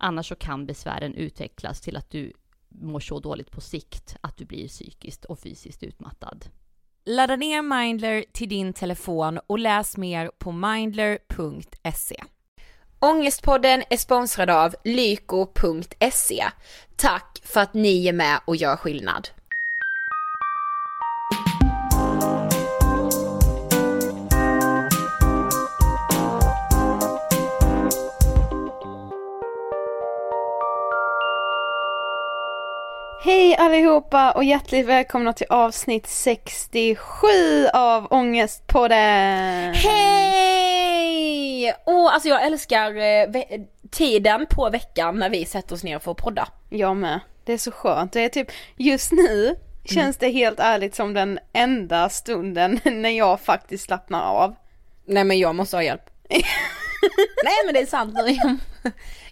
Annars så kan besvären utvecklas till att du mår så dåligt på sikt att du blir psykiskt och fysiskt utmattad. Ladda ner Mindler till din telefon och läs mer på mindler.se. Ångestpodden är sponsrad av lyko.se. Tack för att ni är med och gör skillnad. Hej allihopa och hjärtligt välkomna till avsnitt 67 av Ångestpodden! Hej! Åh, alltså jag älskar eh, ve- tiden på veckan när vi sätter oss ner för att podda. Jag med. Det är så skönt. Det är typ, just nu känns det helt ärligt som den enda stunden när jag faktiskt slappnar av. Nej men jag måste ha hjälp. Nej men det är sant nu.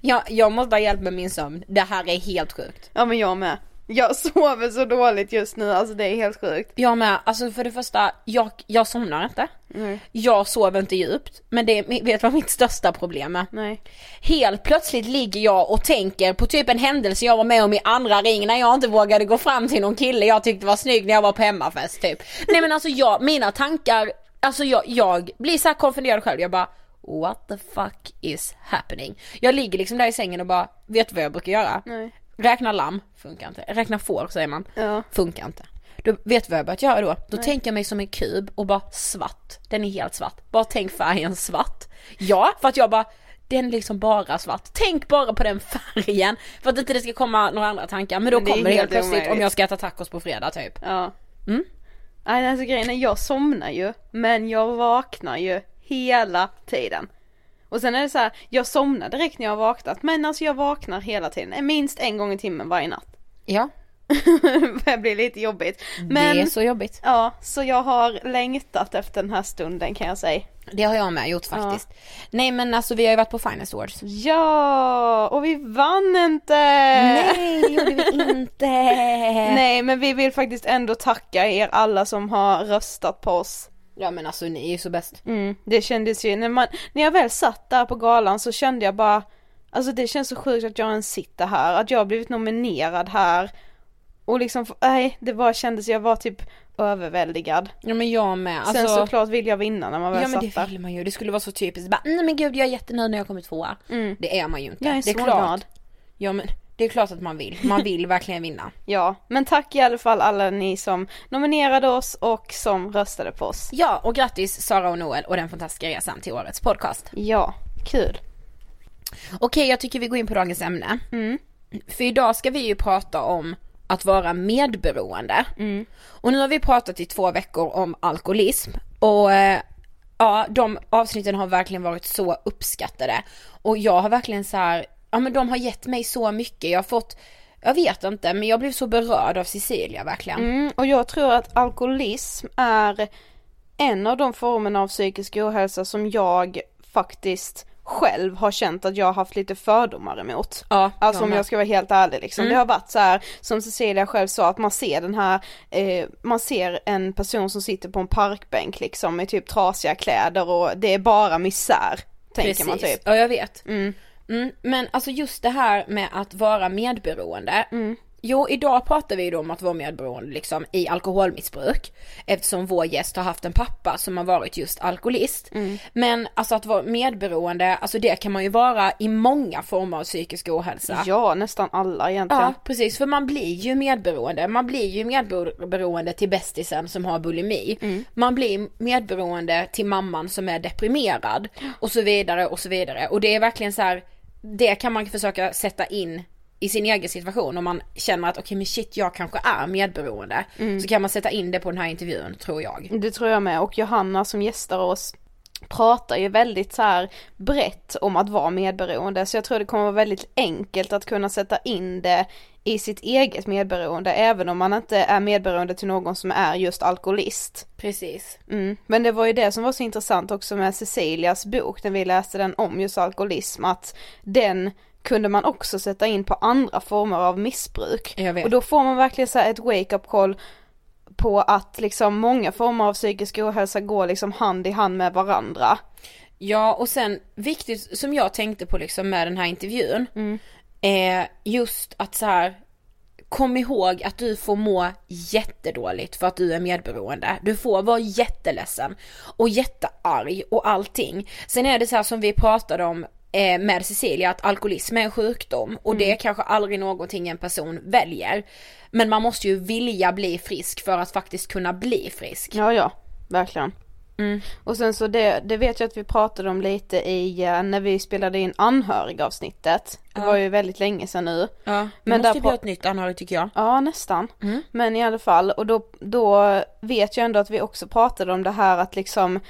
Jag, jag måste ha hjälp med min sömn. Det här är helt sjukt. Ja men jag med. Jag sover så dåligt just nu, alltså det är helt sjukt. Jag med, alltså för det första, jag, jag somnar inte. Nej. Jag sover inte djupt. Men det är, vet vad mitt största problem är? Nej. Helt plötsligt ligger jag och tänker på typ en händelse jag var med om i andra ring när jag inte vågade gå fram till någon kille jag tyckte var snygg när jag var på hemmafest typ. Nej men alltså jag, mina tankar, alltså jag, jag blir så här konfunderad själv, jag bara What the fuck is happening? Jag ligger liksom där i sängen och bara, vet du vad jag brukar göra? Nej. Räkna lamm, funkar inte. Räkna får säger man, Ja. funkar inte. Då vet du vad jag börjat göra då? Då tänker jag mig som en kub och bara svart. Den är helt svart. Bara tänk färgen svart. Ja, för att jag bara den är liksom bara svart. Tänk bara på den färgen för att inte det ska komma några andra tankar. Men då Men det kommer det helt plötsligt om jag ska äta tacos på fredag typ. Ja. Mm. Nej alltså grejen är, jag somnar ju, men jag vaknar ju hela tiden. Och sen är det så här, jag somnar direkt när jag har vaknat, men alltså jag vaknar hela tiden, minst en gång i timmen varje natt. Ja, det blir lite jobbigt. det Men, är så jobbigt. ja, så jag har längtat efter den här stunden kan jag säga. Det har jag med gjort faktiskt. Nej men alltså vi har ju varit på Finest Awards. Ja, och vi vann inte! Nej det gjorde vi inte. Nej, men vi vill faktiskt ändå tacka er alla som har röstat på oss. Ja men alltså ni är ju så bäst. Mm, det kändes ju, när, man, när jag väl satt där på galan så kände jag bara Alltså det känns så sjukt att jag ens sitter här, att jag har blivit nominerad här Och liksom, nej det bara kändes, jag var typ överväldigad Ja men jag med. Alltså... Sen såklart vill jag vinna när man väl Ja men satt det där vill man ju, det skulle vara så typiskt bara, nej men gud jag är jättenöjd när jag kommit tvåa. mm. Det är man ju inte. Jag är det så klart. glad. Ja men det är klart att man vill, man vill verkligen vinna. Ja, men tack i alla fall alla ni som nominerade oss och som röstade på oss Ja och grattis Sara och Noel och den fantastiska resan till årets podcast. Ja, kul Okej jag tycker vi går in på dagens ämne. Mm. För idag ska vi ju prata om att vara medberoende. Mm. Och nu har vi pratat i två veckor om alkoholism och eh, ja de avsnitten har verkligen varit så uppskattade. Och jag har verkligen så här, ja men de har gett mig så mycket, jag har fått jag vet inte men jag blev så berörd av Cecilia verkligen. Mm, och jag tror att alkoholism är en av de formerna av psykisk ohälsa som jag faktiskt själv har känt att jag har haft lite fördomar emot. Ja, Alltså om jag ska vara helt ärlig liksom. Mm. Det har varit så här, som Cecilia själv sa, att man ser den här, eh, man ser en person som sitter på en parkbänk liksom med typ trasiga kläder och det är bara misär. Tänker man typ. Ja jag vet. Mm. Mm, men alltså just det här med att vara medberoende. Mm. Jo, idag pratar vi ju då om att vara medberoende liksom i alkoholmissbruk. Eftersom vår gäst har haft en pappa som har varit just alkoholist. Mm. Men alltså att vara medberoende, alltså det kan man ju vara i många former av psykisk ohälsa. Ja, nästan alla egentligen. Ja, precis. För man blir ju medberoende. Man blir ju medberoende till bästisen som har bulimi. Mm. Man blir medberoende till mamman som är deprimerad. Och så vidare och så vidare. Och det är verkligen så här, det kan man försöka sätta in i sin egen situation om man känner att okej men shit jag kanske är medberoende. Mm. Så kan man sätta in det på den här intervjun tror jag. Det tror jag med och Johanna som gästar oss pratar ju väldigt så här brett om att vara medberoende så jag tror det kommer vara väldigt enkelt att kunna sätta in det i sitt eget medberoende även om man inte är medberoende till någon som är just alkoholist. Precis. Mm. Men det var ju det som var så intressant också med Cecilias bok när vi läste den om just alkoholism att den kunde man också sätta in på andra former av missbruk. Jag vet. Och då får man verkligen så ett wake-up call på att liksom många former av psykisk ohälsa går liksom hand i hand med varandra. Ja och sen viktigt som jag tänkte på liksom med den här intervjun. Är just att så här. Kom ihåg att du får må jättedåligt för att du är medberoende. Du får vara jätteledsen och jättearg och allting. Sen är det så här som vi pratade om eh, med Cecilia att alkoholism är en sjukdom och det är kanske aldrig någonting en person väljer. Men man måste ju vilja bli frisk för att faktiskt kunna bli frisk. Ja, ja, verkligen. Mm. Och sen så det, det vet jag att vi pratade om lite i, eh, när vi spelade in anhörigavsnittet. Det Ja. var ju väldigt länge sedan nu. Ja, det Men måste bli ett nytt anhörig tycker jag. Ja, nästan. Mm. Men i alla fall, och då, då vet jag ändå att vi också pratade om det här att liksom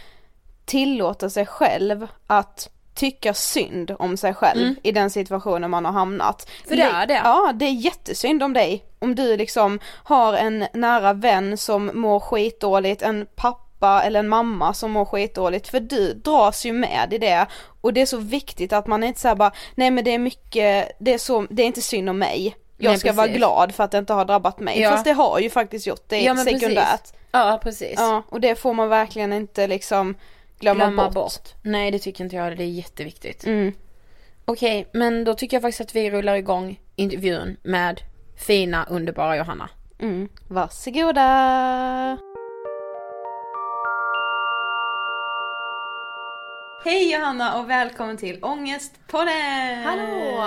tillåta sig själv att tycka synd om sig själv i den situationen man har hamnat. Mm. För det är det. Ja, det är jättesynd om dig. Om du liksom har en nära vän som mår skitdåligt, en pappa eller en mamma som mår skitdåligt, för du dras ju med i det. Och det är så viktigt att man inte säger bara, nej men det är mycket, det är så, det är inte synd om mig. Jag Nej, ska vara precis. glad för att det inte har drabbat mig. Ja. Fast det har ju faktiskt gjort, det Ja, men precis. sekundärt. Ja precis. Ja, och det får man verkligen inte liksom glömma, Glömma bort. bort. Nej det tycker inte jag, det är jätteviktigt. Mm. Okej, men då tycker jag faktiskt att vi rullar igång intervjun med fina, underbara Johanna. Mm. Varsågoda! Hej Johanna och välkommen till Ångestpodden! Hallå!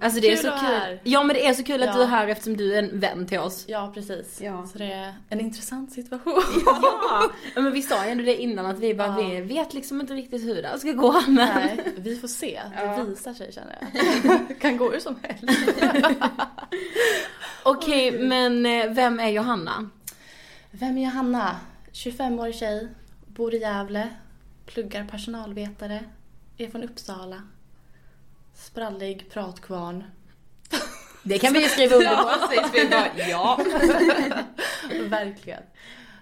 Alltså det är Kul så att kul. här. Ja men det är så kul att Ja. du är här eftersom du är en vän till oss. Ja, precis. Ja. Så det är en intressant situation. Ja, ja men vi sa ju ändå det innan att vi bara, Ja. vi vet liksom inte riktigt hur det här ska gå men. Nej, vi får se. Det visar sig känner jag. kan gå hur som helst. Okej, men eh, vem är Johanna? Vem är Johanna? 25-årig tjej, bor i Gävle, pluggar personalvetare, är från Uppsala. Sprallig pratkvarn. Det kan vi ju skriva under på. ja. Verkligen.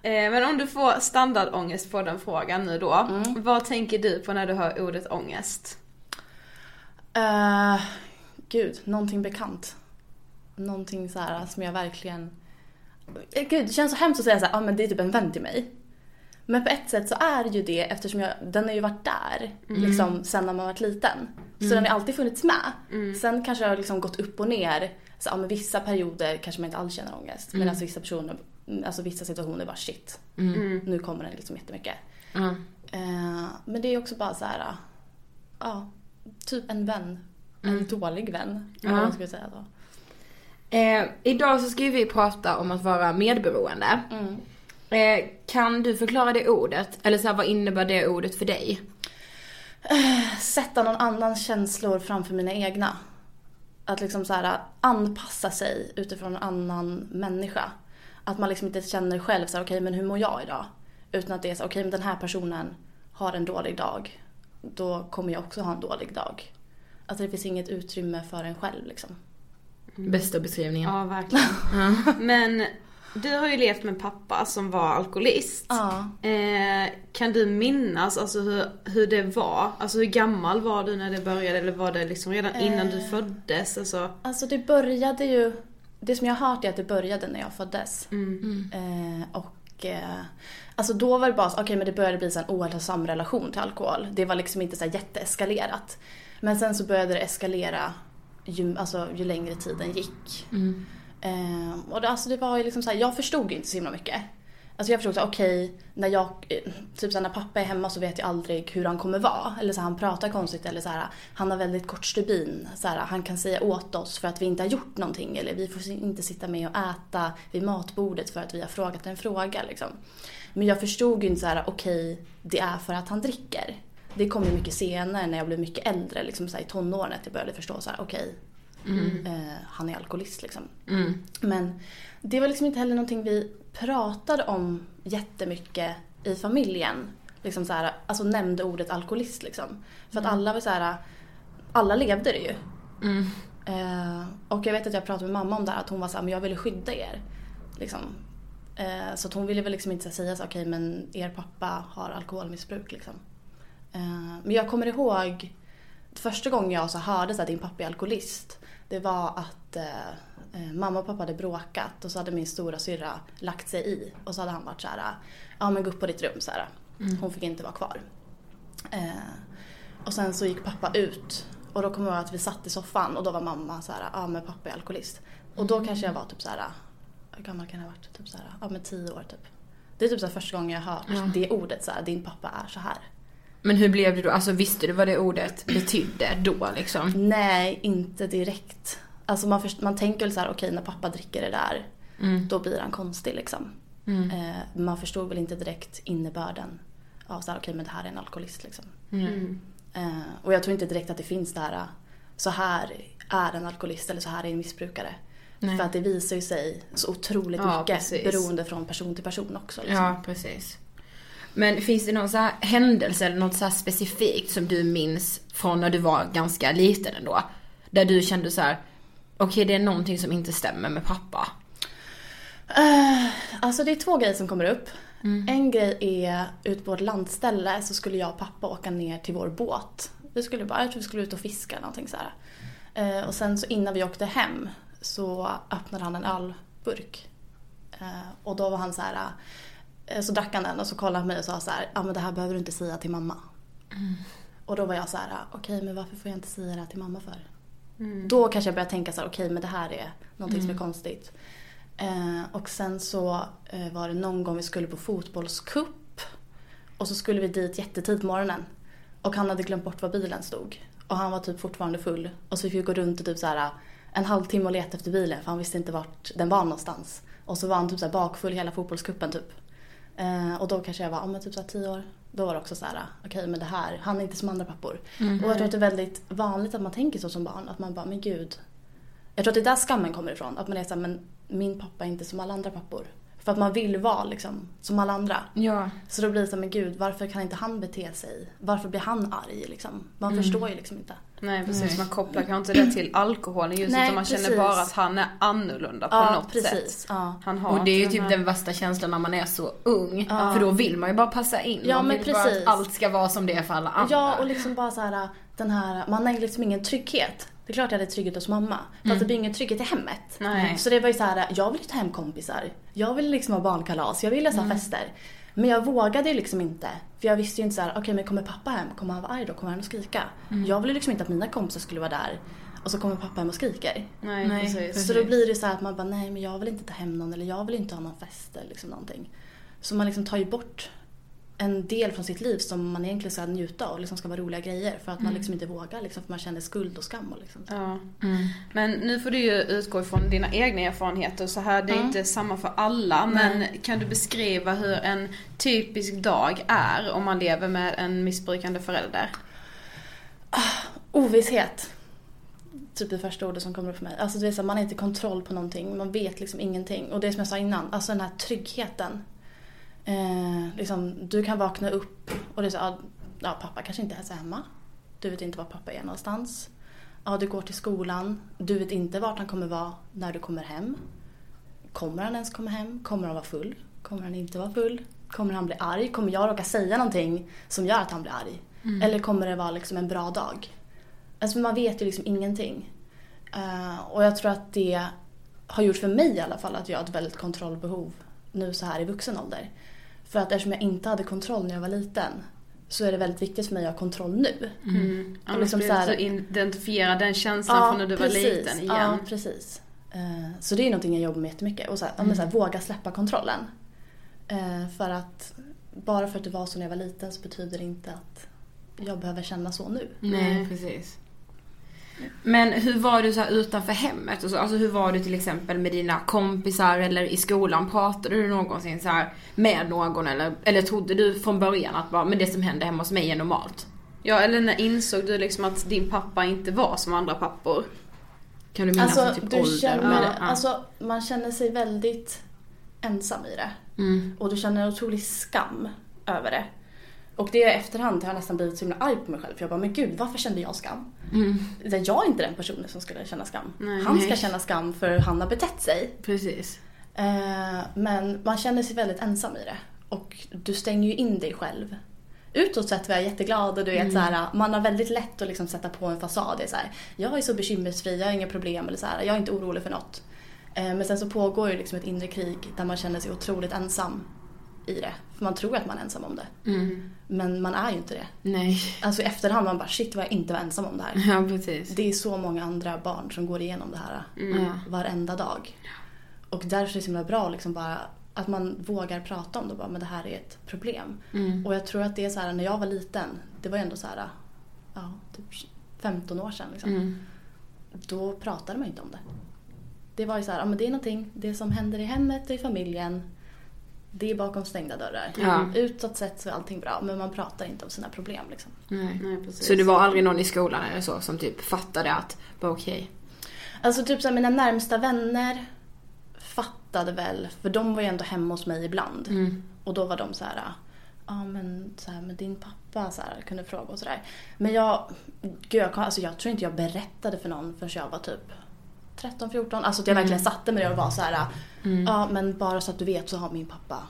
Eh, men om du får standardångest på den frågan nu då. Vad tänker du på när du hör ordet ångest? Uh, gud, någonting bekant. Någonting så här som jag verkligen... Eh, Gud, det känns så hemskt att säga så här, ah, men det är typ en vän till mig. Men på ett sätt så är ju det eftersom jag, den har ju varit där liksom sen när man varit liten. Så den har alltid funnits med. Sen kanske det har liksom gått upp och ner. Så, ja, men vissa perioder kanske man inte alls känner ångest. Medan vissa personer, alltså vissa situationer bara shit. Nu kommer den liksom jättemycket. Eh, men det är också bara så här, ja, typ en vän. En dålig vän, Ja. om man skulle säga så. Eh, idag så ska vi prata om att vara medberoende. Eh, kan du förklara det ordet? Eller så här, vad innebär det ordet för dig? Sätta någon annans känslor framför mina egna. Att liksom så här, anpassa sig utifrån en annan människa. Att man liksom inte känner själv så här, okej men hur mår jag idag? Utan att det är så okej men den här personen har en dålig dag. Då kommer jag också ha en dålig dag. Att det finns inget utrymme för en själv liksom. Bästa beskrivningen. Ja, verkligen. Men du har ju levt med en pappa som var alkoholist. Ja. Eh, kan du minnas alltså hur, hur det var? Alltså hur gammal var du när det började eller var det liksom redan innan du föddes? Alltså, Alltså det började ju, det som jag har hört är att det började när jag föddes. Eh, och eh, alltså då var det bara så, okej men det började bli så en ohälsosam relation till alkohol. Det var liksom inte så här jätteeskalerat. Men sen så började det eskalera ju, alltså, ju längre tiden gick. Eh, och det, alltså det var ju liksom så här, jag förstod inte så himla mycket. Alltså jag förstod såhär, okej, okej, när jag, eh, typ såhär när pappa är hemma så vet jag aldrig hur han kommer vara. Eller såhär han pratar konstigt eller såhär, han har väldigt kort stubin. Såhär han kan säga åt oss för att vi inte har gjort någonting. Eller vi får inte sitta med och äta vid matbordet för att vi har frågat en fråga liksom. Men jag förstod ju inte såhär, okej, okej, det är för att han dricker. Det kom ju mycket senare när jag blev mycket äldre, liksom såhär i tonåren, att jag började förstå såhär, okej, okay, okej, eh, han är alkoholist liksom. Men det var liksom inte heller någonting vi pratade om jättemycket i familjen. liksom så här, alltså nämnde ordet alkoholist liksom. För att alla var så här, alla levde det ju. Eh, och jag vet att jag pratade med mamma om det här, att hon var så här, men jag ville skydda er. Liksom. Eh, så att hon ville väl liksom inte säga så okej men er pappa har alkoholmissbruk liksom. Eh, men jag kommer ihåg första gången jag så hörde att din pappa är alkoholist. Det var att eh, eh, mamma och pappa hade bråkat och så hade min stora syrra lagt sig i. Och så hade han varit så här, ja men gå upp på ditt rum så här. Hon fick inte vara kvar. Eh, och sen så gick pappa ut. Och då kommer jag ihåg att vi satt i soffan och då var mamma så här, ja men pappa är alkoholist. Och då kanske jag var typ så här, hur gammal kan jag ha varit? Typ så här, ja men tio år typ. Det är typ så första gången jag har hört det ordet så här, din pappa är så här. Men hur blev det då? Alltså visste du vad det ordet betydde då liksom? Nej, inte direkt. Alltså man, först, man tänker väl så här, okej när pappa dricker det där, då blir han konstig liksom. Eh, man förstod väl inte direkt innebörden av så här, okej men det här är en alkoholist liksom. Eh, och jag tror inte direkt att det finns det här, så här är en alkoholist eller så här är en missbrukare. För att det visar ju sig så otroligt Ja, mycket precis. beroende från person till person också. Liksom. Ja, precis. Men finns det någon så händelse eller något så specifikt som du minns från när du var ganska liten ändå? Där du kände så här: okej det är någonting som inte stämmer med pappa. Eh, alltså det är två grejer som kommer upp. En grej är ut på vårt landställe så skulle jag och pappa åka ner till vår båt. Vi skulle bara, jag tror vi skulle ut och fiska någonting så här. Eh, och sen så innan vi åkte hem så öppnade han en ölburk. Eh, och då var han så här, så drack han den och så kollade han på mig och sa så här, ja men det här behöver du inte säga till mamma. Och då var jag så här, okej men varför får jag inte säga det här till mamma för? Då kanske jag började tänka så här, okej men det här är någonting som är konstigt. Eh, och sen så eh, var det någon gång vi skulle på fotbollscup. Och så skulle vi dit jättetidigt på morgonen. Och han hade glömt bort var bilen stod. Och han var typ fortfarande full. Och så fick vi gå runt och typ så här en halvtimme och leta efter bilen för han visste inte vart den var någonstans. Och så var han typ så här bakfull hela fotbollscupen typ. Eh, och då kanske jag var, ja men typ så här tio år. Då var det också så här, okej men det här, han är inte som andra pappor. Och jag tror att det är väldigt vanligt att man tänker så som barn. Att man bara, men gud. Jag tror att det är där skammen kommer ifrån. Att man är såhär, men min pappa är inte som alla andra pappor. För att man vill vara liksom som alla andra. Ja. Så då blir det så här, men gud varför kan inte han bete sig? Varför blir han arg liksom? Man förstår ju liksom inte. Nej precis, man kopplar kanske inte det till alkoholen just Nej, utan man känner precis. bara att han är annorlunda på Ja, något precis. sätt. Ja. Han har Och det är ju typ här- den värsta känslan när man är så ung. För då vill man ju bara passa in. Ja, man men vill bara precis. att allt ska vara som det är för alla andra. Ja och liksom bara så här, den här, man har liksom ingen trygghet. Det är klart jag hade trygghet hos mamma. Fast det blir ingen trygghet i hemmet. Nej. Så det var ju så här, jag ville ta hem kompisar. Jag ville liksom ha barnkalas, jag ville ha fester. Men jag vågade ju liksom inte. För jag visste ju inte så här, okej men kommer pappa hem, kommer han vara arg då? Kommer han att skrika? Jag ville liksom inte att mina kompisar skulle vara där. Och så kommer pappa hem och skriker. Nej, Nej, precis. Så då blir det så här att man bara, nej men jag vill inte ta hem någon eller jag vill inte ha någon fest eller liksom någonting. Så man liksom tar ju bort en del från sitt liv som man egentligen ska njuta av, liksom ska vara roliga grejer. För att man liksom inte vågar liksom, för man känner skuld och skam och liksom. Ja. Men nu får du ju utgå ifrån dina egna erfarenheter så här, det är inte samma för alla. Men kan du beskriva hur en typisk dag är om man lever med en missbrukande förälder? Ovisshet. Typ det första ordet som kommer upp för mig. Alltså det är så här, man har inte kontroll på någonting, man vet liksom ingenting. Och det är som jag sa innan, alltså den här tryggheten. Eh, liksom, du kan vakna upp och det är så ja, ja, pappa kanske inte ens är hemma. Du vet inte var pappa är någonstans. Ja, du går till skolan. Du vet inte vart han kommer vara när du kommer hem. Kommer han ens komma hem? Kommer han vara full? Kommer han inte vara full? Kommer han bli arg? Kommer jag råka säga någonting som gör att han blir arg? Eller kommer det vara liksom en bra dag? Alltså man vet ju liksom ingenting. Eh, och jag tror att det har gjort för mig i alla fall att jag har ett väldigt kontrollbehov nu så här i vuxen ålder. För att eftersom jag inte hade kontroll när jag var liten så är det väldigt viktigt för mig att ha kontroll nu. Annars liksom blir så det här- identifierar den känslan från när du var liten igen. Ja, precis. Eh, Så det är någonting jag jobbar med jättemycket. Och så här, ja, men så här, våga släppa kontrollen. Eh, För att bara för att det var så när jag var liten så betyder det inte att jag behöver känna så nu. Nej, precis. Men hur var du så här utanför hemmet? och så? Alltså hur var du till exempel med dina kompisar eller i skolan? Pratade du någonsin så här med någon eller, eller trodde du från början att bara, men det som händer hemma hos mig är normalt? Ja, eller när insåg du liksom att din pappa inte var som andra pappor? Kan du minnas Alltså, typ du ålder? känner, Ja. alltså, man känner sig väldigt ensam i det. Mm. Och du känner en otrolig skam över det. Och det i efterhand har jag nästan blivit så himla arg på mig själv. För jag bara, men gud varför kände jag skam? Mm. Jag är inte den personen som skulle känna skam. Nej, han ska nej. känna skam för hur han har betett sig. Precis. Eh, men man känner sig väldigt ensam i det. Och du stänger ju in dig själv. Utåt sett var jag jätteglad och du vet så här, man har väldigt lätt att liksom sätta på en fasad. Det är så här, jag är så bekymmersfri, jag har inga problem eller så här, jag är inte orolig för något. Eh, men sen så pågår ju liksom ett inre krig där man känner sig otroligt ensam i det. För man tror att man är ensam om det. Mm. Men man är ju inte det. Nej. Alltså i efterhand man bara shit vad jag inte var ensam om det här. Ja, precis. Det är så många andra barn som går igenom det här Ja. varenda dag. Och därför är det så himla bra liksom bara att man vågar prata om det. Bara, men det här är ett problem. Mm. Och jag tror att det är så här när jag var liten. Det var ju ändå så här, ja, typ 15 år sedan. Liksom. Mm. Då pratade man inte om det. Det var ju så här, ja men det är någonting, det som händer i hemmet och i familjen. Det är bakom stängda dörrar. Ja. Utåt sett så är allting bra men man pratar inte om sina problem liksom. Nej. Nej, precis. Så det var aldrig någon i skolan eller så som typ fattade att, okej. Alltså typ så här, mina närmsta vänner fattade väl, för de var ju ändå hemma hos mig ibland. Mm. Och då var de så här, ja men, så här, men din pappa så här, kunde fråga och sådär. Men jag, gud jag, alltså, jag tror inte jag berättade för någon förrän jag var typ 13, 14. Alltså att jag verkligen satte mig ner och var så här, ja men bara så att du vet så har min pappa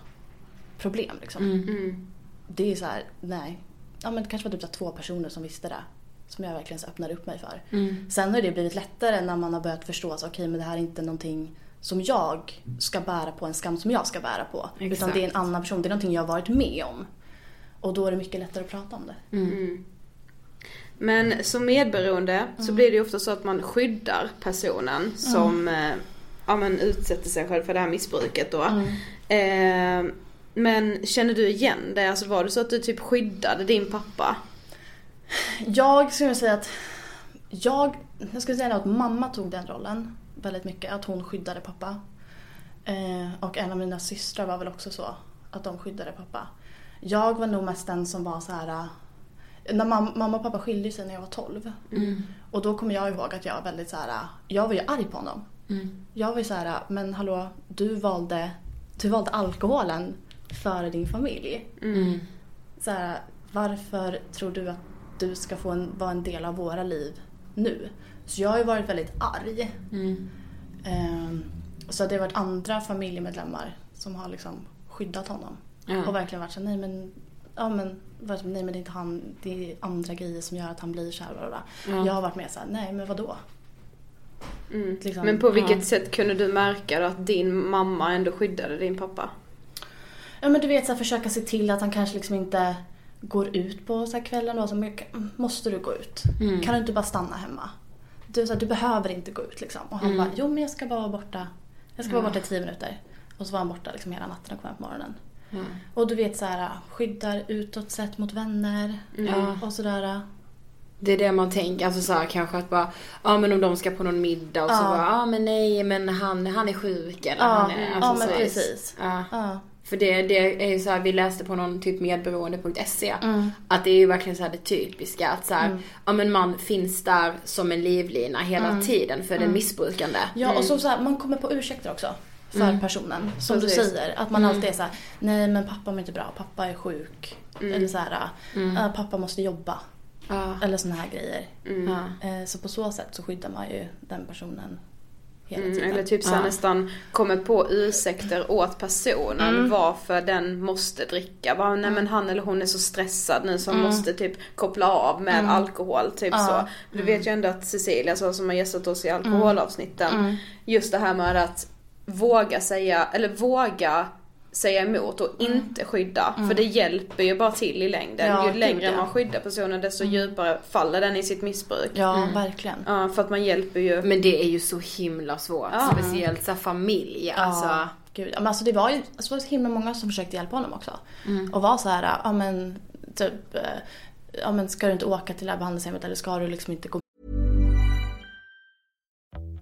problem liksom. Mm. Det är så här, nej. Ja men det kanske var typ två personer som visste det. Som jag verkligen så öppnade upp mig för. Mm. Sen har det blivit lättare när man har börjat förstå att okej men det här är inte någonting som jag ska bära på, en skam som jag ska bära på. Utan Exakt. det är en annan person, det är någonting jag har varit med om. Och då är det mycket lättare att prata om det. Mm. Men som medberoende så blir det ju ofta så att man skyddar personen som eh, ja, men utsätter sig själv för det här missbruket då. Eh, men känner du igen det? Alltså var det så att du typ skyddade din pappa? Jag skulle säga att jag, jag skulle säga att mamma tog den rollen väldigt mycket. Att hon skyddade pappa. Eh, och en av mina systrar var väl också så. Att de skyddade pappa. Jag var nog mest den som var så här. När mam- mamma och pappa skilde sig när jag var 12. Och då kommer jag ihåg att jag var väldigt så här. Jag var ju arg på honom. Jag var ju så här, men hallå, du valde, du valde alkoholen före din familj. Så här, varför tror du att du ska få en, vara en del av våra liv nu? Så jag har ju varit väldigt arg. Ehm, så det har varit andra familjemedlemmar som har liksom skyddat honom. Och verkligen varit så här, nej men, ja men, vad- nej men det är inte han, det är andra grejer som gör att han blir här. bla, bla, bla. Jag har varit med så här, nej men vadå? Mm. Liksom, Men på vilket ja. sätt kunde du märka då att din mamma ändå skyddade din pappa? Ja men du vet så här, försöka se till att han kanske liksom inte går ut på så kvällen och så måste du gå ut? Kan du inte bara stanna hemma? Du, så här, du behöver inte gå ut liksom. Och han bara, jo men jag ska bara vara borta. Jag ska vara borta i tio minuter. Och så var han borta liksom hela natten och kom hem på morgonen. Och du vet så här, skyddar utåt sett mot vänner Ja. och sådär. Det är det man tänker, alltså så här, kanske att bara, ja men om de ska på någon middag och så Ja. bara, ja men nej men han, han är sjuk eller Ja, han är, ja alltså, men så- precis. Ja. Ja. För det, det är ju så här, vi läste på någon typ medberoende.se Mm. att det är ju verkligen så det typiska att så här, ja men man finns där som en livlina hela Mm. tiden för den missbrukande. Ja och så, så här, man kommer på ursäkter också för personen. Som Precis. du säger, att man alltid är så här: nej men pappa mår inte bra, pappa är sjuk. Eller så här, "Ah, pappa måste jobba. Ja. Eller såna här grejer. Eh, Så på så sätt så skyddar man ju den personen hela Mm, tiden. eller typ så här nästan kommer på ursäkter åt personen varför den måste dricka. Bara, nej men han eller hon är så stressad nu så måste typ koppla av med alkohol. Typ Ja. så. Du vet ju ändå att Cecilia så, som har gästat oss i alkoholavsnitten. Just det här med att våga säga, eller våga säga emot och inte skydda. För det hjälper ju bara till i längden. Ja, ju gud, längre ja. man skyddar personen desto djupare faller den i sitt missbruk. Ja, verkligen. Ja, för att man hjälper ju. Men det är ju så himla svårt, speciellt så familj alltså. Ja, gud. Ja, Men alltså det var ju alltså, det var så himla många som försökte hjälpa honom också. Och var så här, ja men typ, eh, ja men ska du inte åka till det här behandlingshemmet eller ska du liksom inte gå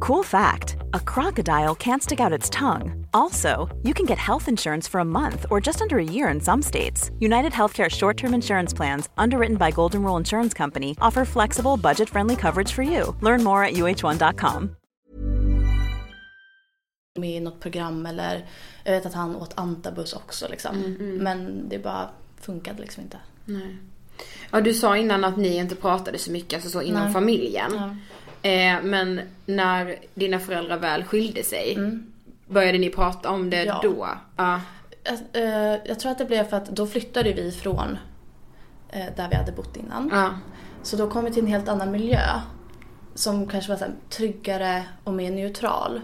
Cool fact a crocodile can't stick out its tongue. Also, you can get health insurance for a month or just under a year in some states. United Healthcare short term insurance plans, underwritten by Golden Rule Insurance Company, offer flexible, budget friendly coverage for you. Learn more at uh1.com. med i något program eller jag vet att han åt antabus också liksom. Men det bara funkade liksom inte. Nej. Ja du sa innan att ni inte pratade så mycket, alltså så inom Nej. familjen. Ja. Eh, men när dina föräldrar väl skilde sig, började ni prata om det Ja. då? Ja. Jag, eh, jag tror att det blev för att då flyttade vi från eh, där vi hade bott innan. Ja. Så då kom vi till en helt annan miljö. Som kanske var så här, tryggare och mer neutral.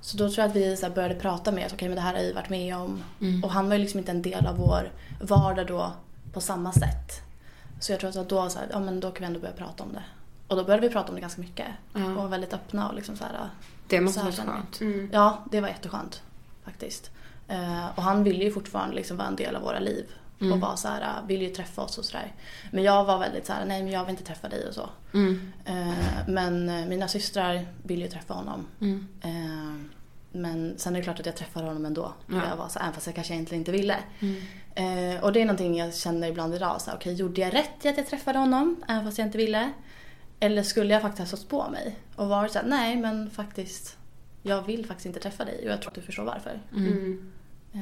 Så då tror jag att vi så började prata att okej men det här har jag varit med om. Och han var ju liksom inte en del av vår vardag då på samma sätt. Så jag tror att då så här, ja men då kan vi ändå börja prata om det. Och då började vi prata om det ganska mycket. Och var väldigt öppna och liksom så här. Det måste vara skönt. jag. Ja, det var jätteskönt. Faktiskt. Eh, och han ville ju fortfarande liksom vara en del av våra liv. Och var så här, ville ju träffa oss och sådär. Men jag var väldigt så här, nej men jag vill inte träffa dig och så. Eh, men eh, mina systrar vill ju träffa honom. Eh, men sen är det klart att jag träffade honom ändå. Jag var så här, även fast jag kanske egentligen inte ville. Eh, och det är någonting jag känner ibland idag. Okej, gjorde jag rätt i att jag träffade honom även fast jag inte ville? Eller skulle jag faktiskt ha stått på mig och varit såhär, nej men faktiskt jag vill faktiskt inte träffa dig och jag tror att du förstår varför. Eh,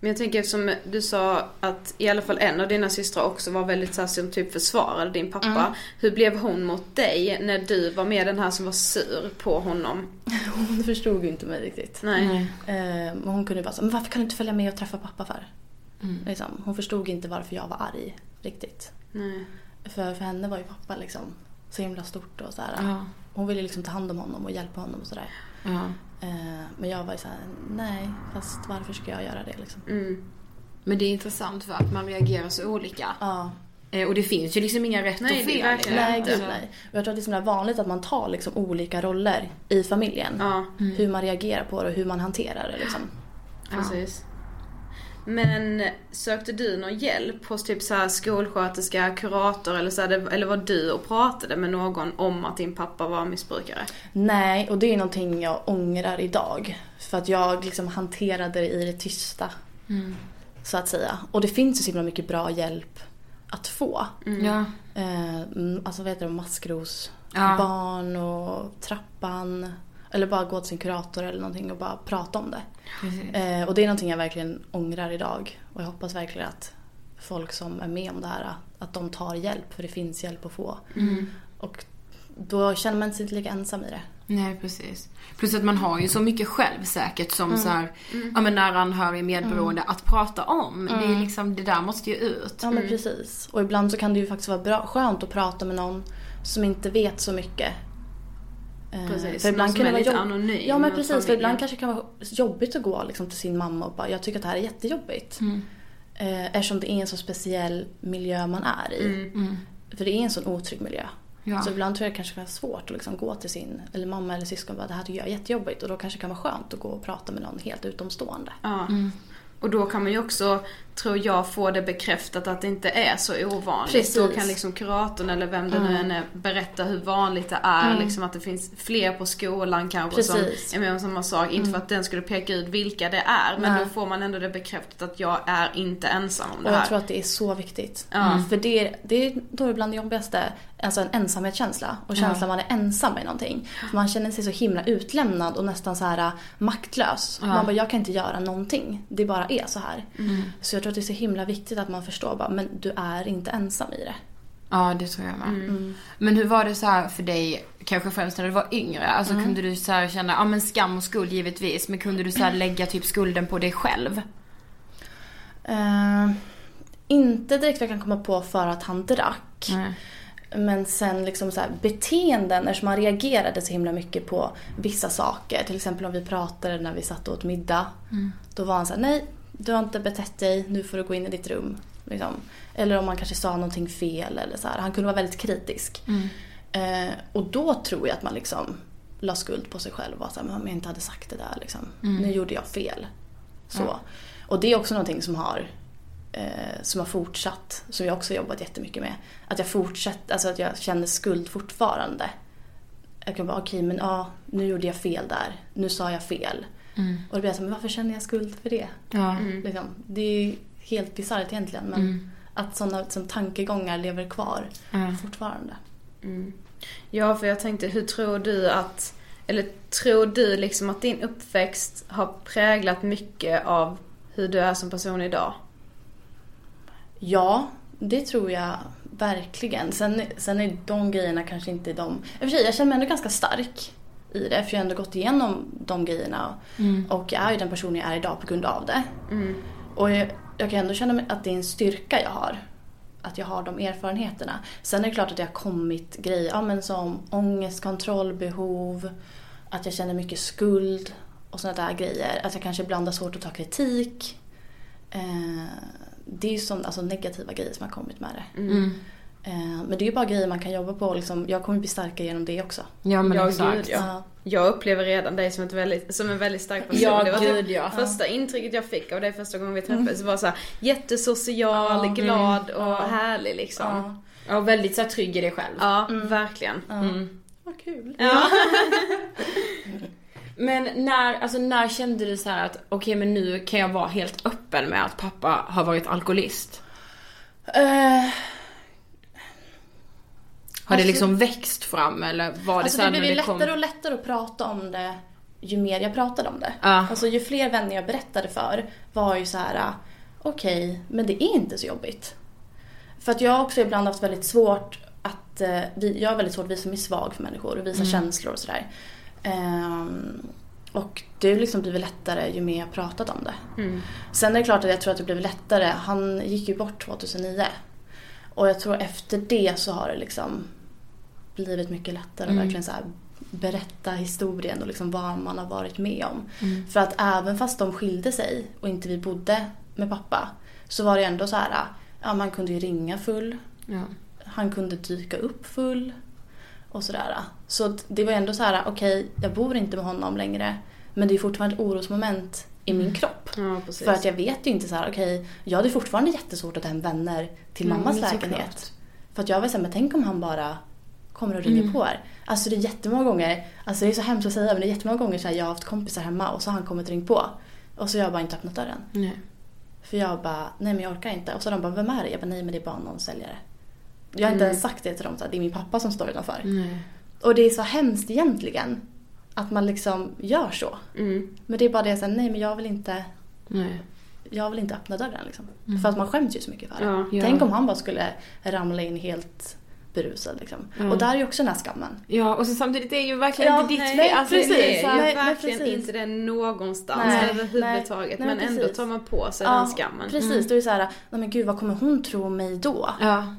Men jag tänker som du sa att i alla fall en av dina systrar också var väldigt såhär som typ försvarade din pappa. Mm. Hur blev hon mot dig när du var med den här som var sur på honom? hon förstod ju inte mig riktigt. Nej. Eh, men hon kunde bara säga, men varför kan du inte följa med och träffa pappa för? Liksom, hon förstod inte varför jag var arg riktigt. Nej. För, för henne var ju pappa liksom så himla stort och sådär. Ja. Hon ville liksom ta hand om honom och hjälpa honom och sådär. Ja. Eh, men jag var ju såhär, nej fast varför ska jag göra det liksom? Mm. Men det är intressant för att man reagerar så olika. Ja. Eh, och det finns ju liksom inga rätt Nej, och fel. verkligen Nej, gud nej. Och jag tror att det är så vanligt att man tar liksom olika roller i familjen. Ja, Hur man reagerar på det och hur man hanterar det liksom. precis. Men sökte du någon hjälp hos typ så här skolsköterska, kurator eller så här, eller var du och pratade med någon om att din pappa var missbrukare? Nej, och det är någonting jag ångrar idag. För att jag liksom hanterade det i det tysta. Så att säga. Och det finns ju så himla mycket bra hjälp att få. Ja. Eh, mm, alltså vad heter det, maskros, Ja. barn och trappan. Eller bara gå till sin kurator eller någonting och bara prata om det. Eh, och det är någonting jag verkligen ångrar idag. Och jag hoppas verkligen att folk som är med om det här, att de tar hjälp. För det finns hjälp att få. Och då känner man sig inte lika ensam i det. Nej precis. Plus att man har ju så mycket själv säkert som Mm. så här, ja men nära anhörig medberoende att prata om. Det är liksom, det där måste ju ut. Ja men precis. Och ibland så kan det ju faktiskt vara bra, skönt att prata med någon som inte vet så mycket. Eh, Precis, för någon som kan är det lite vara jobb- anonym Ja men precis, för familjen. ibland kanske det kan vara jobbigt att gå liksom, till sin mamma och bara jag tycker att det här är jättejobbigt. Eh, eftersom det är en så speciell miljö man är i. För det är en sån otrygg miljö. Ja. Så ibland tror jag det kanske kan vara svårt att liksom gå till sin eller mamma eller syskon och bara det här tycker jag är jättejobbigt. Och då kanske det kan vara skönt att gå och prata med någon helt utomstående. Ja. Och då kan man ju också, tror jag, få det bekräftat att det inte är så ovanligt. Precis. Då kan liksom kuratorn eller vem det nu än är berätta hur vanligt det är. Liksom att det finns fler på skolan kanske Precis. som är med om samma sak. Inte för att den skulle peka ut vilka det är. Men Nej. då får man ändå det bekräftat att jag är inte ensam om det Och jag här. tror att det är så viktigt. Ja. För det, det är då bland det jobbigaste, alltså en ensamhetskänsla. Och känslan man är ensam i någonting. För man känner sig så himla utlämnad och nästan så här äh, maktlös. Man bara, jag kan inte göra någonting. Det bara är så här. Så jag tror tror att det är så himla viktigt att man förstår bara, men du är inte ensam i det. Ja, det tror jag med. Mm. Men hur var det så här för dig, kanske främst när du var yngre? Alltså Mm. kunde du så här känna, ja men skam och skuld givetvis, men kunde du så här lägga typ skulden på dig själv? Eh, inte direkt vad jag kan komma på för att han drack. Nej. Men sen liksom så här, beteenden, eftersom man reagerade så himla mycket på vissa saker. Till exempel om vi pratade när vi satt och åt middag. Då var han så här, nej du har inte betett dig, nu får du gå in i ditt rum. Liksom. Eller om man kanske sa någonting fel eller så här. Han kunde vara väldigt kritisk. Eh, och då tror jag att man liksom la skuld på sig själv och var så här, men om jag inte hade sagt det där liksom. Nu gjorde jag fel. Så. Och det är också någonting som har eh, som har fortsatt, som jag också jobbat jättemycket med. Att jag fortsätter, alltså att jag känner skuld fortfarande. Jag kan bara, okej men ja, nu gjorde jag fel där. Nu sa jag fel. Och då blir så men varför känner jag skuld för det? Ja. Liksom, det är ju helt bisarrt egentligen men att sådana som tankegångar lever kvar fortfarande. Ja, för jag tänkte, hur tror du att, eller tror du liksom att din uppväxt har präglat mycket av hur du är som person idag? Ja, det tror jag verkligen. Sen, sen är de grejerna kanske inte de... I och för sig, jag känner mig ändå ganska stark i det för jag har ändå gått igenom de grejerna. Och jag är ju den person jag är idag på grund av det. Och jag, jag kan ändå känna mig att det är en styrka jag har. Att jag har de erfarenheterna. Sen är det klart att det har kommit grejer ja, men som ångest, kontrollbehov, att jag känner mycket skuld och sådana där grejer. Att jag kanske ibland har svårt att ta kritik. Eh, det är ju som, alltså, negativa grejer som har kommit med det. Eh, men det är ju bara grejer man kan jobba på. Liksom, jag kommer bli starkare genom det också. Ja men Ja, exakt. gud, ja. Jag upplever redan dig som, ett väldigt, som en väldigt stark person. Ja, det var gud, typ ja. första intrycket jag fick av dig första gången vi träffades. var så här, jättesocial, glad och härlig liksom. Ja, Ja, och väldigt så här, trygg i dig själv. verkligen. Vad kul. Men när, alltså när kände du så här att okej men nu kan jag vara helt öppen med att pappa har varit alkoholist? Eh, Har det liksom växt fram eller var det Alltså så det blev ju lättare och lättare att prata om det ju mer jag pratade om det. Ja. Alltså ju fler vänner jag berättade för var ju så här: okej, men det är inte så jobbigt. För att jag har också ibland haft väldigt svårt att, eh, jag har väldigt svårt att visa mig svag för människor och visa Mm. känslor och sådär. Ehm, och det har liksom blivit lättare ju mer jag pratat om det. Mm. Sen är det klart att jag tror att det blev lättare. Han gick ju bort 2009. Och jag tror efter det så har det liksom blivit mycket lättare Mm. att verkligen så berätta historien och liksom vad man har varit med om. Mm. För att även fast de skilde sig och inte vi bodde med pappa så var det ändå så här, ja man kunde ju ringa full. Ja. Han kunde dyka upp full. Och sådär. Så det var ändå så här, okej jag bor inte med honom längre. Men det är fortfarande ett orosmoment i min kropp. Ja. För att jag vet ju inte så här, okej, jag hade fortfarande jättesvårt att ta hem vänner till mammas Mm, lägenhet. såklart. För att jag var såhär, men tänk om han bara kommer och ringer Mm. på här. Alltså det är jättemånga gånger, alltså det är så hemskt att säga men det är jättemånga gånger så här, jag har haft kompisar hemma och så har han kommit och ringt på. Och så har jag bara inte öppnat dörren. Nej. För jag bara, nej men jag orkar inte. Och så de bara, vem är det? Jag bara, nej men det är bara någon säljare. Jag har inte ens sagt det till dem, så här, det är min pappa som står utanför. Nej. Och det är så hemskt egentligen. Att man liksom gör så. Mm. Men det är bara det, här, nej men jag vill inte Nej. jag vill inte öppna dörren liksom. För att man skäms ju så mycket för det. Ja. Ja. Tänk om han bara skulle ramla in helt berusad liksom. Ja. Och där är ju också den här skammen. Ja och så samtidigt är ju verkligen Ja, inte ditt nej, fel. Alltså, precis. det är Det ju- Nej, nej, verkligen precis. inte det någonstans Nej, överhuvudtaget. nej. men Nej, ändå tar man på sig den skammen. Precis, då är det så här, nej men gud vad kommer hon tro om mig då? Ja.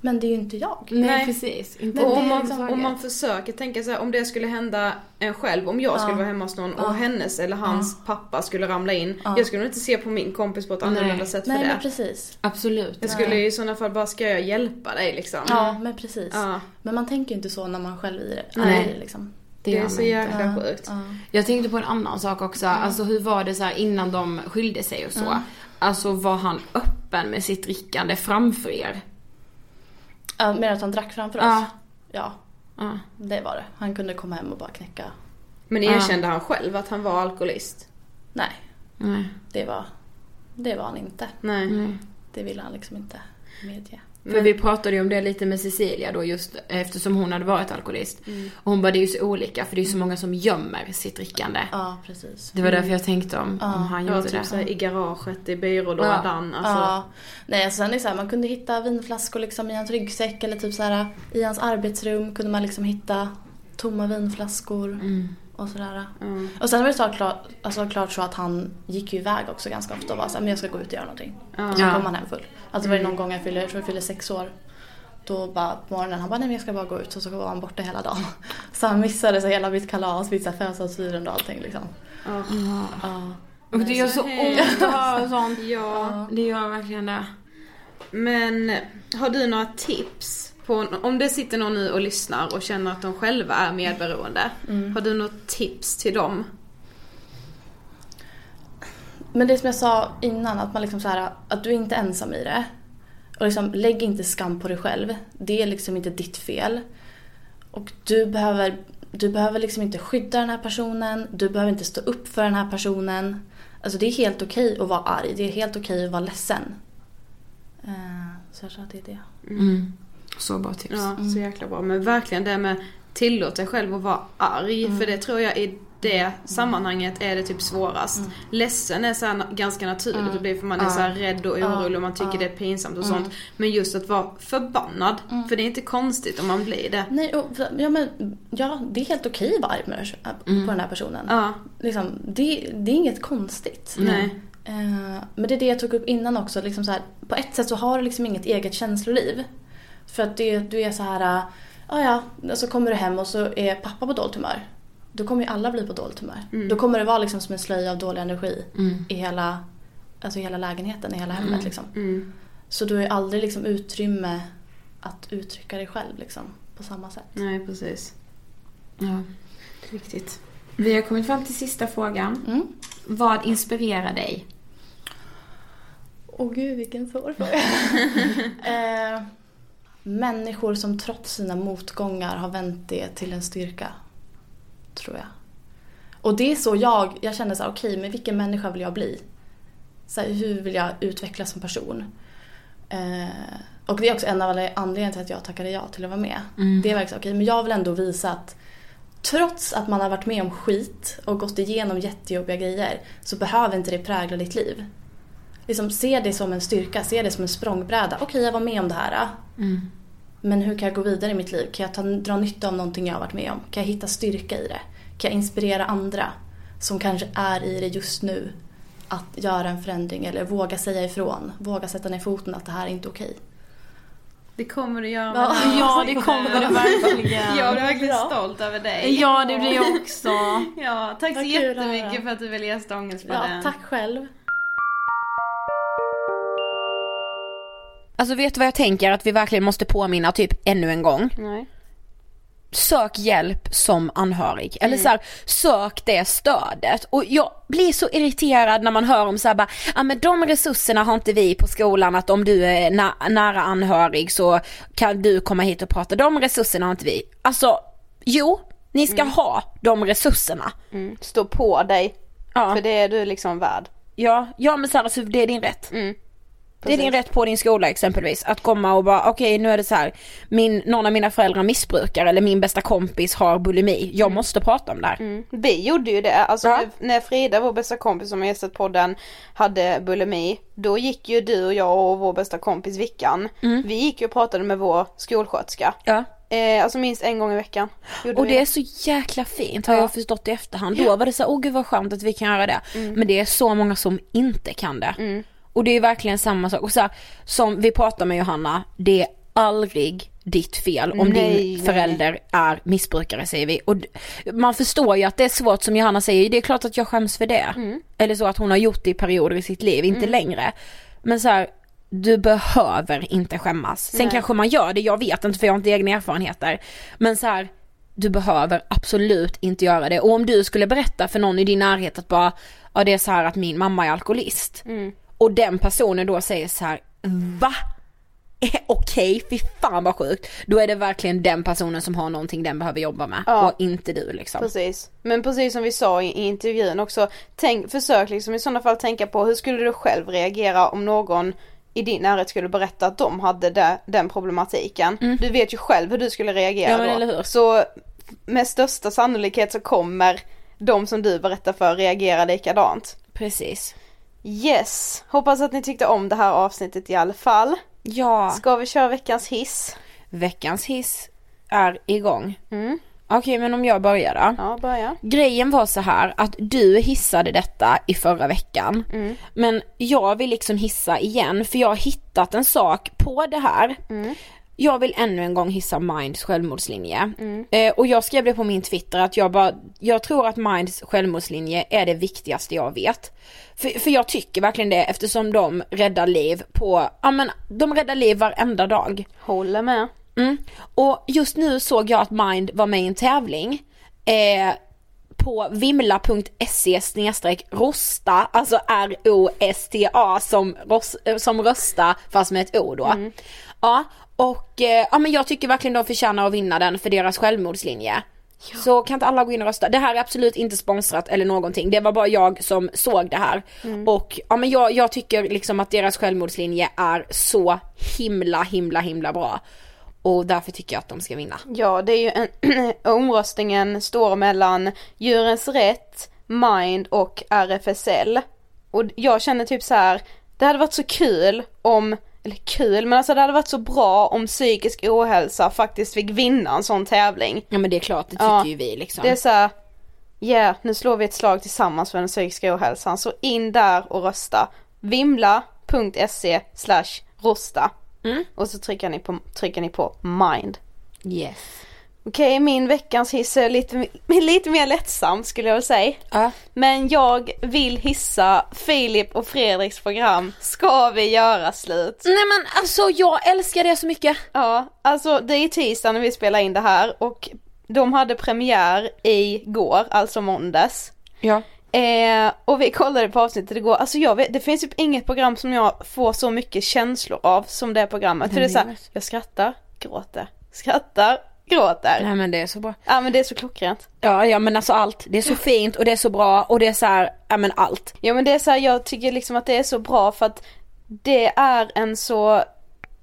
Men det är ju inte jag. Nej, Nej. precis. Inte Och det om man, liksom- om man försöker tänka så här, om det skulle hända en själv, om jag skulle Ja. vara hemma hos någon Ja. och hennes eller hans pappa skulle ramla in. Ja. Jag skulle nog inte se på min kompis på ett annorlunda Nej. sätt för Nej men det. precis. Absolut. Jag skulle i sådana fall bara, ska jag hjälpa dig liksom? Ja men precis. Ja. Men man tänker ju inte så när man själv är i det. Nej. det liksom. Det, gör är så inte. jäkla Ja, sjukt. ja. Jag tänkte på en annan sak också. Alltså hur var det så här innan de skilde sig och så? Alltså var han öppen med sitt drickande framför er? Ja, mer att han drack framför oss? Ja. Ja, Ja. det var det. Han kunde komma hem och bara knäcka. Men erkände han själv att han var alkoholist? Nej, Nej. det var, det var han inte. Nej. Nej. Det ville han liksom inte medge. För vi pratade ju om det lite med Cecilia då just eftersom hon hade varit alkoholist. Mm. Och hon bara det är ju så olika för det är ju så många som gömmer sitt drickande. Ja, precis. Det var därför jag tänkte om, om han Ja, gjorde typ det. såhär i garaget, i byrålådan. Alltså. Ja. Nej, sen är det så här, man kunde hitta vinflaskor liksom i hans ryggsäck eller typ så här i hans arbetsrum kunde man liksom hitta tomma vinflaskor Mm. Och sådär. Mm. Och sen var det så klart, alltså klart så att han gick ju iväg också ganska ofta och var såhär, men jag ska gå ut och göra någonting. Ja. Och så kom han hem full. Alltså var det någon gång jag fyllde, jag tror jag fyllde sex år. Då bara på morgonen, han bara nej men jag ska bara gå ut och så var han borta hela dagen. Så han missade så hela mitt kalas, mitt födelsedagsfirande och allting liksom. Ja. Ja. Och det gör så ont att höra sånt. Ja. Det gör verkligen det. Men har du några tips? På, om det sitter någon nu och lyssnar och känner att de själva är medberoende. Har du något tips till dem? Men det som jag sa innan, att man liksom så här, att du är inte ensam i det. Och liksom, lägg inte skam på dig själv. Det är liksom inte ditt fel. Och du behöver, du behöver liksom inte skydda den här personen. Du behöver inte stå upp för den här personen. Alltså det är helt okej att vara arg. Det är helt okej att vara ledsen. Eh, Så jag tror att det är det. Mm. Så bra tips. Ja, så jäkla bra. Men verkligen det med tillåt dig själv att vara arg. För det tror jag i det sammanhanget är det typ svårast. Ledsen är så ganska naturligt det blir för man är så här rädd och orolig och man tycker det är pinsamt och sånt. Men just att vara förbannad. För det är inte konstigt om man blir det. Nej, och, ja, men, ja, det är helt okej att vara arg med, på den här personen. Ja, Liksom, det, det är inget konstigt. nej. Eh, men det är det jag tog upp innan också. Liksom så här, på ett sätt så har du liksom inget eget känsloliv. För att det, du är så här, ja ja, så kommer du hem och så är pappa på dåligt humör. Då kommer ju alla bli på dåligt humör. Då kommer det vara liksom som en slöja av dålig energi i hela, alltså i hela lägenheten, i hela hemmet. Liksom. Mm. Så du har ju aldrig liksom utrymme att uttrycka dig själv liksom, på samma sätt. Nej, precis. Ja. Viktigt. Vi har kommit fram till sista frågan. Mm. Vad inspirerar dig? Åh gud vilken svår fråga. eh, människor som trots sina motgångar har vänt det till en styrka. Tror jag. Och det är så jag, jag känner så här, okej men vilken människa vill jag bli? Så här, hur vill jag utvecklas som person? Eh, och det är också en av alla anledningarna till att jag tackade ja till att vara med. Det är verkligen okej men jag vill ändå visa att trots att man har varit med om skit och gått igenom jättejobbiga grejer så behöver inte det prägla ditt liv liksom, se det som en styrka, se det som en språngbräda. Okej, jag var med om det här. Men hur kan jag gå vidare i mitt liv? Kan jag ta, dra nytta av någonting jag har varit med om? Kan jag hitta styrka i det? Kan jag inspirera andra som kanske är i det just nu att göra en förändring eller våga säga ifrån? Våga sätta ner foten att det här är inte okej. Det kommer du göra Ja, Ja, det kommer det verkligen. Jag blir verkligen stolt över dig. Ja, det blir jag också. Ja, tack så jättemycket för att du ville gästa Ångestpodden. Ja, tack själv. Alltså vet du vad jag tänker att vi verkligen måste påminna typ ännu en gång? Nej. Sök hjälp som anhörig. Eller så här, sök det stödet. Och jag blir så irriterad när man hör om så här bara, ja men de resurserna har inte vi på skolan att om du är na- nära anhörig så kan du komma hit och prata. De resurserna har inte vi. Alltså, jo, ni ska ha de resurserna. Stå på dig. Ja. För det är du liksom värd. Ja, ja men så här, alltså, det är din rätt. Det är din rätt på din skola exempelvis att komma och bara okej nu är det så här. Min, någon av mina föräldrar missbrukar eller min bästa kompis har bulimi. Jag måste prata om det här. Vi gjorde ju det. Alltså Ja. när Frida, vår bästa kompis som har gästat podden, hade bulimi. Då gick ju du och jag och vår bästa kompis Vickan. Vi gick ju och pratade med vår skolsköterska. Ja. Eh, alltså minst en gång i veckan. Gjorde Och vi det är så jäkla fint har jag förstått i efterhand. Då var det så åh gud vad skönt att vi kan göra det. Men det är så många som inte kan det. Och det är verkligen samma sak. Och så här, som vi pratar med Johanna, det är aldrig ditt fel om Nej, din nej. förälder är missbrukare säger vi. Och man förstår ju att det är svårt som Johanna säger, det är klart att jag skäms för det. Eller så att hon har gjort det i perioder i sitt liv, inte längre. Men så här, du behöver inte skämmas. Sen kanske man gör det, jag vet inte för jag har inte egna erfarenheter. Men så här, du behöver absolut inte göra det. Och om du skulle berätta för någon i din närhet att bara, ja det är så här att min mamma är alkoholist. Och den personen då säger så här, va? Okej, fy fan vad sjukt. Då är det verkligen den personen som har någonting den behöver jobba med. Ja. Och inte du liksom. Precis. Men precis som vi sa i, i intervjun också, tänk, försök liksom i sådana fall tänka på hur skulle du själv reagera om någon i din närhet skulle berätta att de hade det, den problematiken. Du vet ju själv hur du skulle reagera Mm. Ja, då. Så med största sannolikhet så kommer de som du berättar för reagera likadant. Precis. Yes, hoppas att ni tyckte om det här avsnittet i alla fall. Ja. Ska vi köra veckans hiss? Veckans hiss är igång. Mm. Okej, men om jag börjar då. Ja, börja. Grejen var så här att du hissade detta i förra veckan. Mm. Men jag vill liksom hissa igen för jag har hittat en sak på det här. Mm. Jag vill ännu en gång hissa Minds självmordslinje. Eh, och jag skrev det på min Twitter att jag bara, jag tror att Minds självmordslinje är det viktigaste jag vet. För, för jag tycker verkligen det eftersom de räddar liv på, ja men de räddar liv varenda dag. Håller med. Mm. Och just nu såg jag att Mind var med i en tävling eh, på vimla.se rosta, alltså R-O-S-T-A som, eh, som rösta fast med ett O då. Ja, och eh, ja men jag tycker verkligen de förtjänar att vinna den för deras självmordslinje. Så kan inte alla gå in och rösta? Det här är absolut inte sponsrat eller någonting. Det var bara jag som såg det här. Och ja men jag, jag tycker liksom att deras självmordslinje är så himla himla himla bra. Och därför tycker jag att de ska vinna. Ja, det är ju en, omröstningen står mellan Djurens Rätt, Mind och RFSL. Och jag känner typ så här, det hade varit så kul om, eller kul, men alltså det hade varit så bra om psykisk ohälsa faktiskt fick vinna en sån tävling. Ja men det är klart, det tycker Ja, ju vi liksom. Det är så här, yeah, nu slår vi ett slag tillsammans för den psykiska ohälsan, så in där och rösta. Vimla.se slash rosta. Mm. Och så trycker ni på, trycker ni på mind. Yes. Okej, min veckans hiss är lite, lite mer lättsam skulle jag väl säga. Ja. Men jag vill hissa Filip och Fredriks program Ska vi göra slut? Nej men alltså jag älskar det så mycket. Ja, alltså det är tisdag när vi spelar in det här och de hade premiär igår, alltså måndags. Ja. Eh, och vi kollade på avsnittet igår, alltså jag vet, det finns typ inget program som jag får så mycket känslor av som det programmet. För det är såhär, jag skrattar, gråter, skrattar, gråter. Nej men det är så bra. Ja men det är så klockrent. Ja ja men alltså allt. Det är så fint och det är så bra och det är så här, ja men allt. Ja men det är så här, jag tycker liksom att det är så bra för att det är en så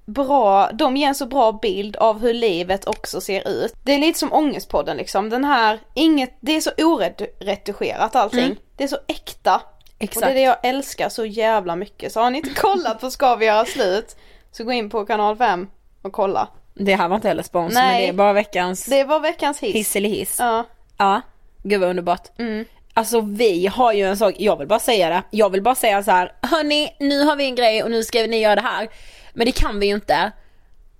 bra, de ger en så bra bild av hur livet också ser ut. Det är lite som Ångestpodden liksom, den här, inget, det är så oretuscherat allting. Det är så äkta. Och det Exakt. är det jag älskar så jävla mycket. Så har ni inte kollat på Ska vi göra slut? Så gå in på kanal 5 och kolla. Det här var inte heller spons men Nej. det är bara veckans Det var veckans hiss. hiss eller hiss. Ja. Ja, gud vad underbart. Mm. Alltså vi har ju en sak, jag vill bara säga det. Jag vill bara säga så här, hörni nu har vi en grej och nu ska ni göra det här. Men det kan vi ju inte.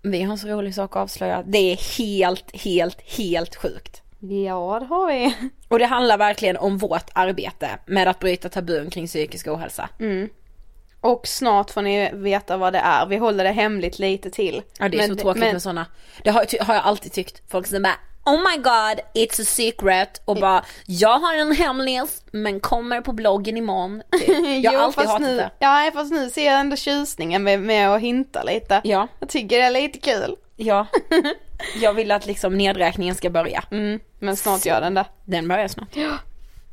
Vi har en så rolig sak att avslöja. Det är helt, helt, helt sjukt. Ja det har vi. Och det handlar verkligen om vårt arbete med att bryta tabun kring psykisk ohälsa. Och snart får ni veta vad det är. Vi håller det hemligt lite till. Ja det är Men så tråkigt men- med sådana. Det har, har jag alltid tyckt. Folk som bara Oh my god, it's a secret och bara jag har en hemlis men kommer på bloggen imorgon. Typ. Jag har alltid hatat nu, det. Ja fast nu ser jag ändå tjusningen med, med att hinta lite. Ja, Jag tycker det är lite kul. ja. Jag vill att liksom nedräkningen ska börja. Mm, men snart gör den det. Den börjar snart. Eh,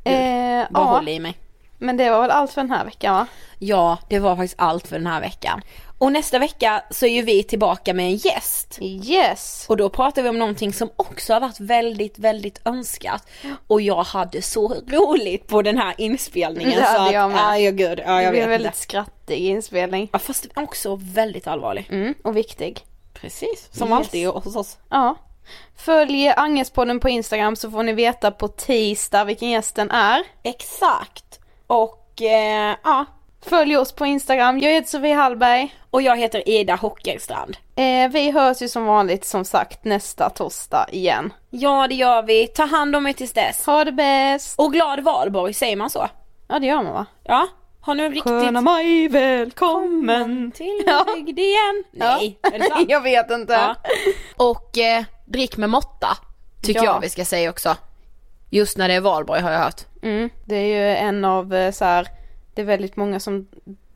Bara ja, håll i mig. Men det var väl allt för den här veckan va? Ja, det var faktiskt allt för den här veckan. Och nästa vecka så är ju vi tillbaka med en gäst. Yes! Och då pratar vi om någonting som också har varit väldigt, väldigt önskat. Och jag hade så roligt på den här inspelningen. Det hade så att, jag med. Ja, ja, gud, det jag blir en vet väldigt inte. skrattig inspelning. Ja, fast också väldigt allvarlig. Mm, och viktig. Precis, som Yes. alltid hos oss. Ja. Följ Angespodden på Instagram så får ni veta på tisdag vilken gästen är. Exakt. Och eh, ja, Följ oss på Instagram, jag heter Sofie Hallberg. och jag heter Ida Hockerstrand. Eh, vi hörs ju som vanligt som sagt nästa torsdag igen. Ja, det gör vi. Ta hand om er tills dess. Ha det bäst! Och glad valborg, säger man så? Ja det gör man va? Ja, ha nu en riktigt... Sköna maj, välkommen! till Ja. bygd igen. Nej, är det sant? jag vet inte. Ja. Och eh, drick med måtta, tycker Ja. jag vi ska säga också. Just när det är valborg har jag hört. Mm, det är ju en av eh, så här, det är väldigt många som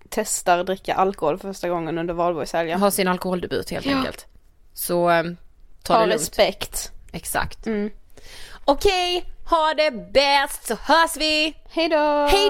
testar att dricka alkohol för första gången under valborgshelgen. Ha sin alkoholdebut helt Ja. enkelt. Så eh, ta Ha det lugnt. respekt. Exakt. Mm. Okej, ha det bäst så hörs vi. Hejdå! Hej